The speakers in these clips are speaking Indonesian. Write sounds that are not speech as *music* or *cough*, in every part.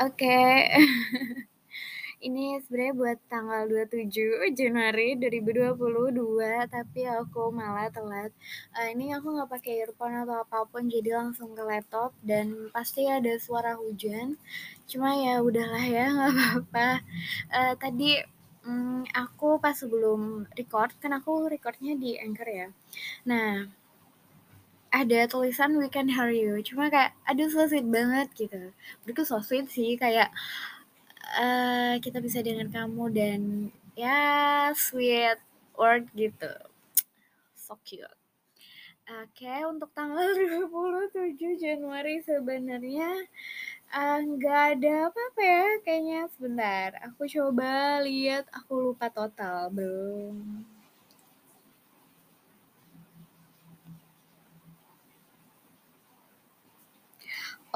Oke. *laughs* Ini sebenarnya buat tanggal 27 Januari 2022, tapi aku malah telat. Eee, ini aku nggak pakai earphone atau apa pun, jadi langsung ke laptop dan pasti ada suara hujan. Cuma ya udahlah ya, *laughs* nggak apa-apa. Eee, tadi, mmm, aku pas sebelum record, kan aku record-nya di Anchor ya. Nah ada tulisan "We can hear you," cuma kayak, aduh so sweet banget gitu. Menurutku so sweet sih kayak, eee, kita bisa dengar kamu dan ya sweet word gitu. So cute. Oke, untuk tanggal *laughs* 27 Januari sebenarnya, eee, nggak ada apa-apa ya kayaknya. Sebentar, aku coba lihat, aku lupa total, belum.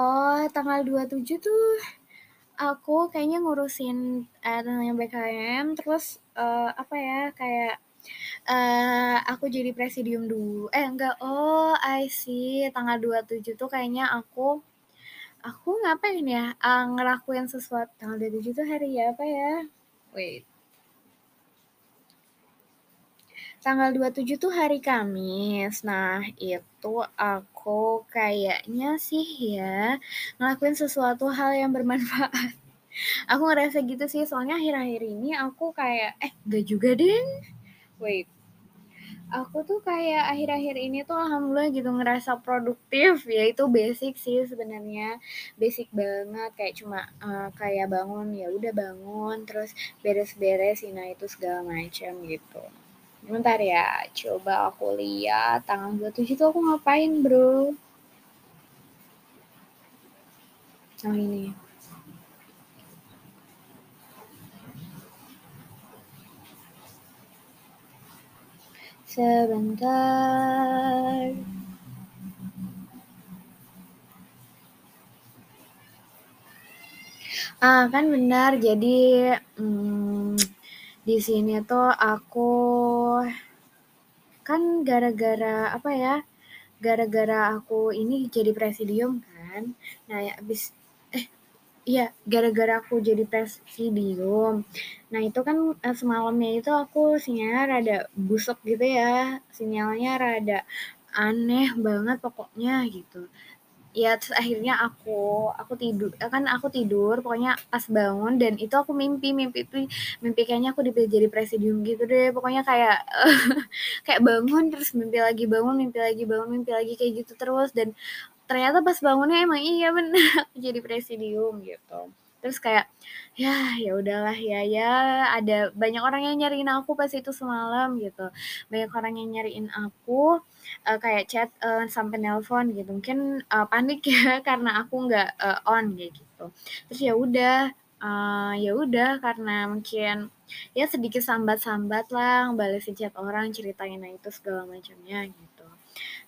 Oh, tanggal 27 tuh aku kayaknya ngurusin, eee, tentang BKM, terus, eee, apa ya, kayak, eee, aku jadi presidium dulu eh enggak, oh I see, tanggal 27 tuh kayaknya aku aku ngapain ya, eee, ngelakuin sesuatu tanggal 27 tuh hari apa ya? Wait. Tanggal 27 tuh hari Kamis. Nah, itu aku kayaknya sih ya, ngelakuin sesuatu hal yang bermanfaat. *laughs* Aku ngerasa gitu sih, soalnya akhir-akhir ini aku kayak eh, nggak juga deng. Wait. Aku tuh kayak akhir-akhir ini tuh alhamdulillah gitu ngerasa produktif, ya itu basic sih sebenarnya, basic banget kayak cuma, eee, kayak bangun, ya udah bangun, terus beres-beres, ini itu segala macam gitu. Bentar ya, coba aku lihat tanggal 27 tuh aku ngapain, Bro. Oh, ini. Sebentar. Ah, kan benar, jadi, mmm, di sini tuh aku kan gara-gara apa ya, gara-gara aku ini jadi presidium kan. Nah, ya abis eh, iya, gara-gara aku jadi presidium. Nah, itu kan, eee, semalamnya itu aku sinyalnya rada busuk gitu ya, sinyalnya rada aneh banget pokoknya gitu. Ya terus akhirnya aku aku tidu eee, kan aku tidur, pokoknya pas bangun dan itu aku mimpi, mimpi itu mimpi kayaknya aku dipilih jadi presidium gitu deh. Pokoknya kayak *laughs* kayak bangun, terus mimpi lagi bangun, mimpi lagi bangun, mimpi lagi, kayak gitu terus dan ternyata pas bangunnya emang iya bener *laughs* jadi presidium gitu. Terus kayak, yah, ya udahlah ya ya, ada banyak orang yang nyariin aku pas itu semalam gitu. Banyak orang yang nyariin aku, eee, kayak chat, eee, sampai nelpon gitu. Mungkin, eee, panik ya *laughs* karena aku nggak, eee, on kayak gitu. Terus ya udah, eee, ya udah karena mungkin ya sedikit sambat-sambat lah, ngebalesin chat orang, ceritain itu segala macamnya gitu.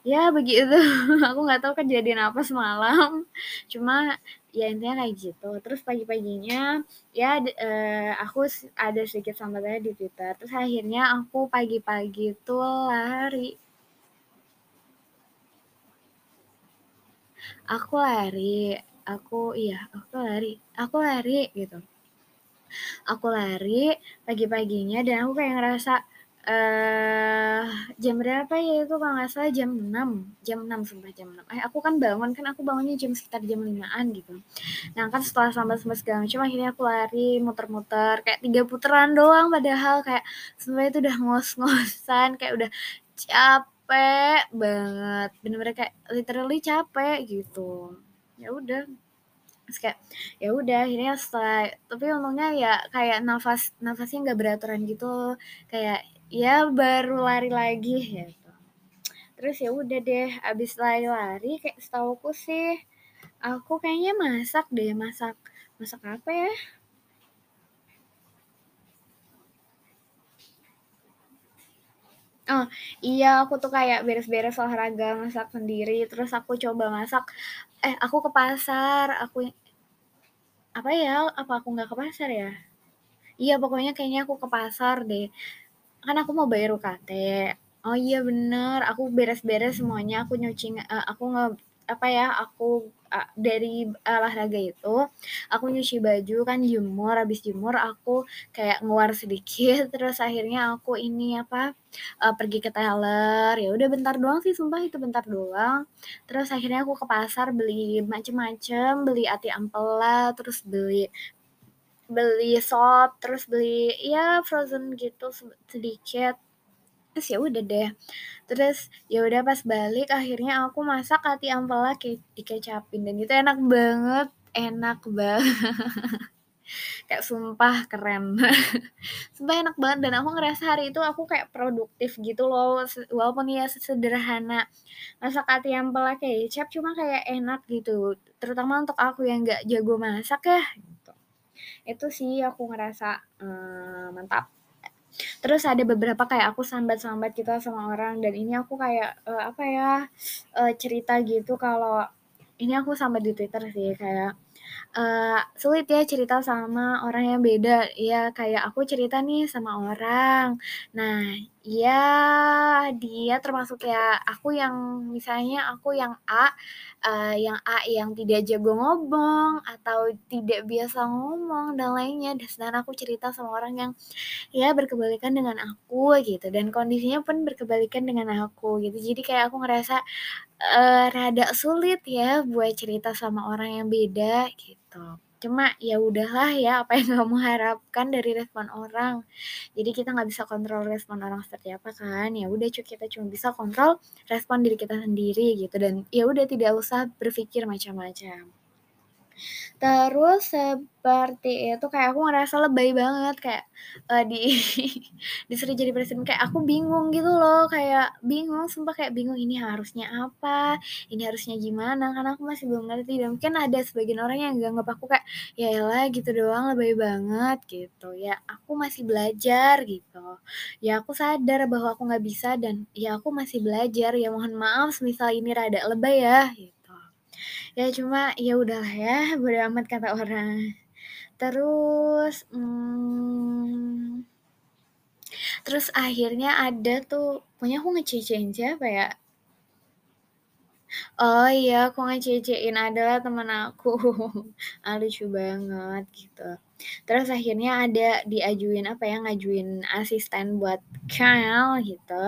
Ya begitu, *laughs* aku nggak tahu kejadian apa semalam, cuma ya intinya kayak gitu. Terus pagi-paginya ya eee, aku ada sedikit sambatannya di Twitter, terus akhirnya aku pagi-pagi tuh lari. Aku lari, aku iya, aku lari aku lari gitu. Aku lari pagi-paginya dan aku kayak ngerasa, eee, jam berapa ya itu kalau nggak salah jam 6 jam 6 sumpah jam 6. Eh, aku kan bangun, kan aku bangunnya jam sekitar jam 5.00-an gitu. Nah kan setelah sambat-sambat segala macam akhirnya aku lari muter-muter kayak 3 putaran doang padahal kayak sebenarnya itu udah ngos-ngosan, kayak udah capek banget, bener-bener kayak literally capek gitu. Ya udah, terus kayak, ya udah akhirnya setelah tapi untungnya ya kayak nafas nafasnya nggak beraturan gitu, kayak ya baru lari lagi gitu. Terus ya udah deh, habis lari-lari kayak setahuku sih, aku kayaknya masak deh, masak masak apa ya? Oh, iya aku tuh kayak beres-beres olahraga, masak sendiri, terus aku coba masak eh, aku ke pasar, aku apa ya, apa aku nggak ke pasar ya? Iya pokoknya kayaknya aku ke pasar deh, kan aku mau bayar UKT. Oh iya bener, aku beres-beres semuanya, aku nyuci eee, aku nge apa ya, aku, a dari olahraga itu, aku nyuci baju kan jemur, habis jemur aku kayak nguar sedikit, *laughs* terus akhirnya aku ini apa, eee, pergi ke teller, ya udah bentar doang sih sumpah itu bentar doang. Terus akhirnya aku ke pasar beli macem-macem, beli ati ampela, terus beli beli sop, terus beli ya frozen gitu se sedikit. Terus ya udah deh, terus ya udah pas balik akhirnya aku masak ati ampela ke dikecapin dan itu enak banget, enak banget. *laughs* Kayak sumpah keren. *laughs* Sumpah enak banget dan aku ngerasa hari itu aku kayak produktif gitu loh, walaupun ya sesederhana masak ati ampela kecap, cuma kayak enak gitu, terutama untuk aku yang nggak jago masak ya, gitu. Itu sih aku ngerasa, eee, mantap. Terus ada beberapa kayak aku sambat-sambat gitu sama orang dan ini aku kayak, eee, apa ya, eee, cerita gitu kalau ini aku sambat di Twitter sih kayak, eee, "Sulit ya cerita sama orang yang beda." Iya, kayak aku cerita nih sama orang, nah iya dia termasuk kayak aku yang misalnya aku yang A, eee, yang A yang tidak jago ngomong atau tidak biasa ngomong dan lainnya, dan sedangkan aku cerita sama orang yang ya berkebalikan dengan aku gitu dan kondisinya pun berkebalikan dengan aku gitu. Jadi kayak aku ngerasa, eee, rada sulit ya buat cerita sama orang yang beda gitu. Cuma ya udahlah ya apa yang *laughs* kamu harapkan dari respon orang. Jadi kita nggak bisa kontrol respon orang seperti apa kan, ya udah cu kita cuma bisa kontrol respon diri kita sendiri gitu dan ya udah tidak usah berpikir macam-macam. Terus seperti itu kayak aku ngerasa lebay banget kayak, eee, di *laughs* disuruh jadi presiden, kayak aku bingung gitu loh, kayak bingung, sumpah kayak bingung ini harusnya apa, ini harusnya gimana, karena aku masih belum ngerti dan mungkin ada sebagian orang yang nganggep aku kayak, "Ya elah gitu doang lebay banget," gitu. Ya aku masih belajar gitu, ya aku sadar bahwa aku nggak bisa dan ya aku masih belajar, ya mohon maaf semisal ini rada lebay ya, gitu. Ya cuma ya udahlah ya, bodo amat kata orang. Terus, mmm, terus akhirnya ada tuh pokoknya aku ngece-cein siapa ya? Oh iya, aku ngece-cein adalah temen aku. *laughs* Ah, lucu banget gitu. Terus akhirnya ada diajuin apa ya, ngajuin asisten buat KL gitu.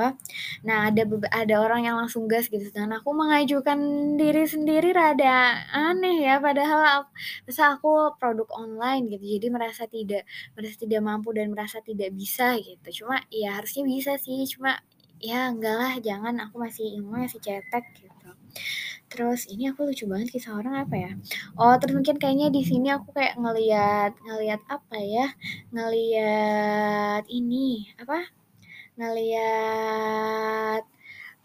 Nah ada ada orang yang langsung gas gitu, sedangkan aku mengajukan diri sendiri rada aneh ya, padahal ak masa aku produk online gitu, jadi merasa tidak merasa tidak mampu dan merasa tidak bisa gitu. Cuma ya harusnya bisa sih, cuma ya enggak lah jangan, aku masih mah masih cetek gitu. Terus ini aku lucu banget kisah orang apa ya, oh terus mungkin kayaknya di sini aku kayak ngeliat ngeliat apa ya, ngeliat ini, apa, ngeliat,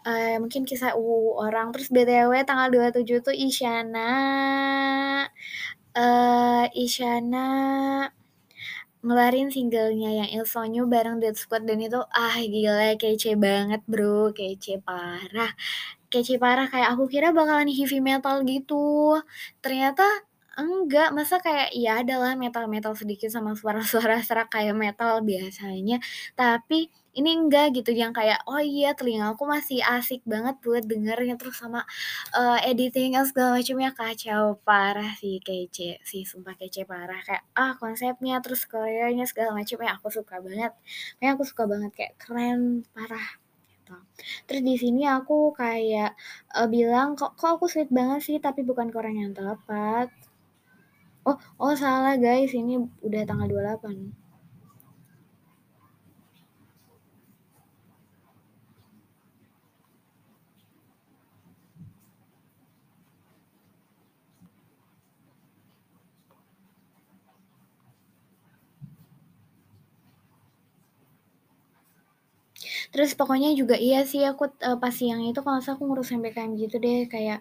eee, mungkin kisah UU orang. Terus BTW tanggal 27 tuh Isyana, eee, Isyana ngeluarin singlenya yang Il Sogno bareng Dead Squad dan itu, ah gila kece banget Bro, kece parah kece parah, kayak aku kira bakalan heavy metal gitu, ternyata enggak, masa kayak ya ada lah metal-metal sedikit sama suara-suara *laughs* serak kayak metal biasanya, tapi ini enggak gitu, yang kayak, oh iya telingaku masih asik banget buat dengernya, terus sama, eee, editing-nya segala macemnya kacau parah sih, kece sih, sumpah kece parah, kayak, ah konsepnya, terus koreonya segala macemnya aku suka banget. Pokoknya aku suka banget kayak keren parah gitu. Terus di sini aku kayak, eee, bilang, "Kok kok aku sweet banget sih tapi bukan ke orang yang tepat." Oh oh salah guys, ini udah tanggal 28. Terus pokoknya juga iya sih aku, eee, pas siang itu kalau aku ngurus MPKM gitu deh kayak,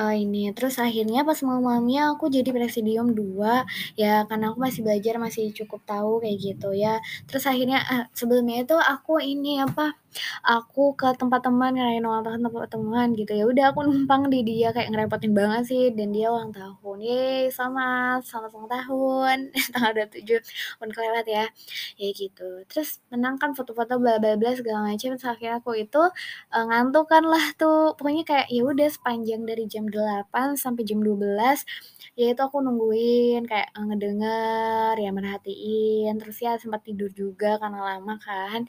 eee, ini, terus akhirnya pas malam-malamnya aku jadi Presidium 2, ya karena aku masih belajar, masih cukup tahu kayak gitu ya. Terus akhirnya, eee, sebelumnya itu aku ini apa aku ke tempat teman, ngerayain ulang tahun tempat teman gitu, ya udah aku numpang di dia kayak ngerepotin banget sih. Dan dia ulang tahun, "Yeay selamat, selamat ulang tahun. *laughs* Tanggal 27 udah kelewat ya." Ya gitu. Terus menang kan foto-foto bla bla bla segala macam, terus akhirnya aku itu, eee, ngantuk kan lah tuh, pokoknya kayak ya udah sepanjang dari jam 8.00 sampai jam 12.00, ya itu aku nungguin kayak, eee, ngedenger, ya merhatiin, terus ya sempat tidur juga karena lama kan,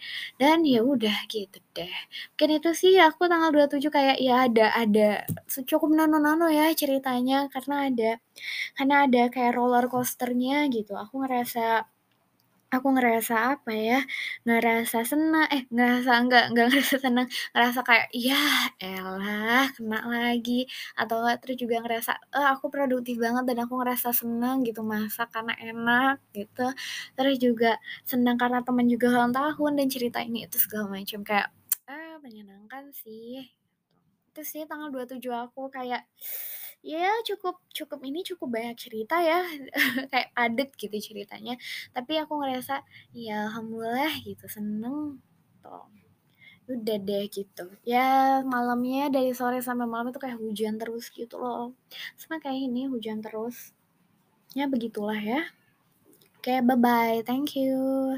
dan ya udah gitu deh. Mungkin itu sih aku tanggal 27 kayak ya ada ada cukup nano-nano ya ceritanya karena ada karena ada kayak roller coaster-nya gitu. Aku ngerasa aku ngerasa apa ya, ngerasa sena eh, ngerasa enggak enggak *laughs* ngerasa senang, ngerasa kayak, "Yah elah kena lagi," atau enggak terus juga ngerasa, "Eh, aku produktif banget dan aku ngerasa senang gitu masak karena enak," gitu. Terus juga senang karena temen juga ulang tahun dan cerita ini itu segala macam, kayak, ah, menyenangkan sih. Itu sih tanggal 27 aku kayak, ya cukup cukup ini cukup banyak cerita ya, *laughs* kayak padat gitu ceritanya, tapi aku ngerasa, ya alhamdulillah gitu, seneng tuh. Udah deh gitu. Ya malamnya dari sore sampai malam itu kayak hujan terus gitu loh, sama kayak ini hujan terus. Ya begitulah ya. Oke bye-bye, thank you.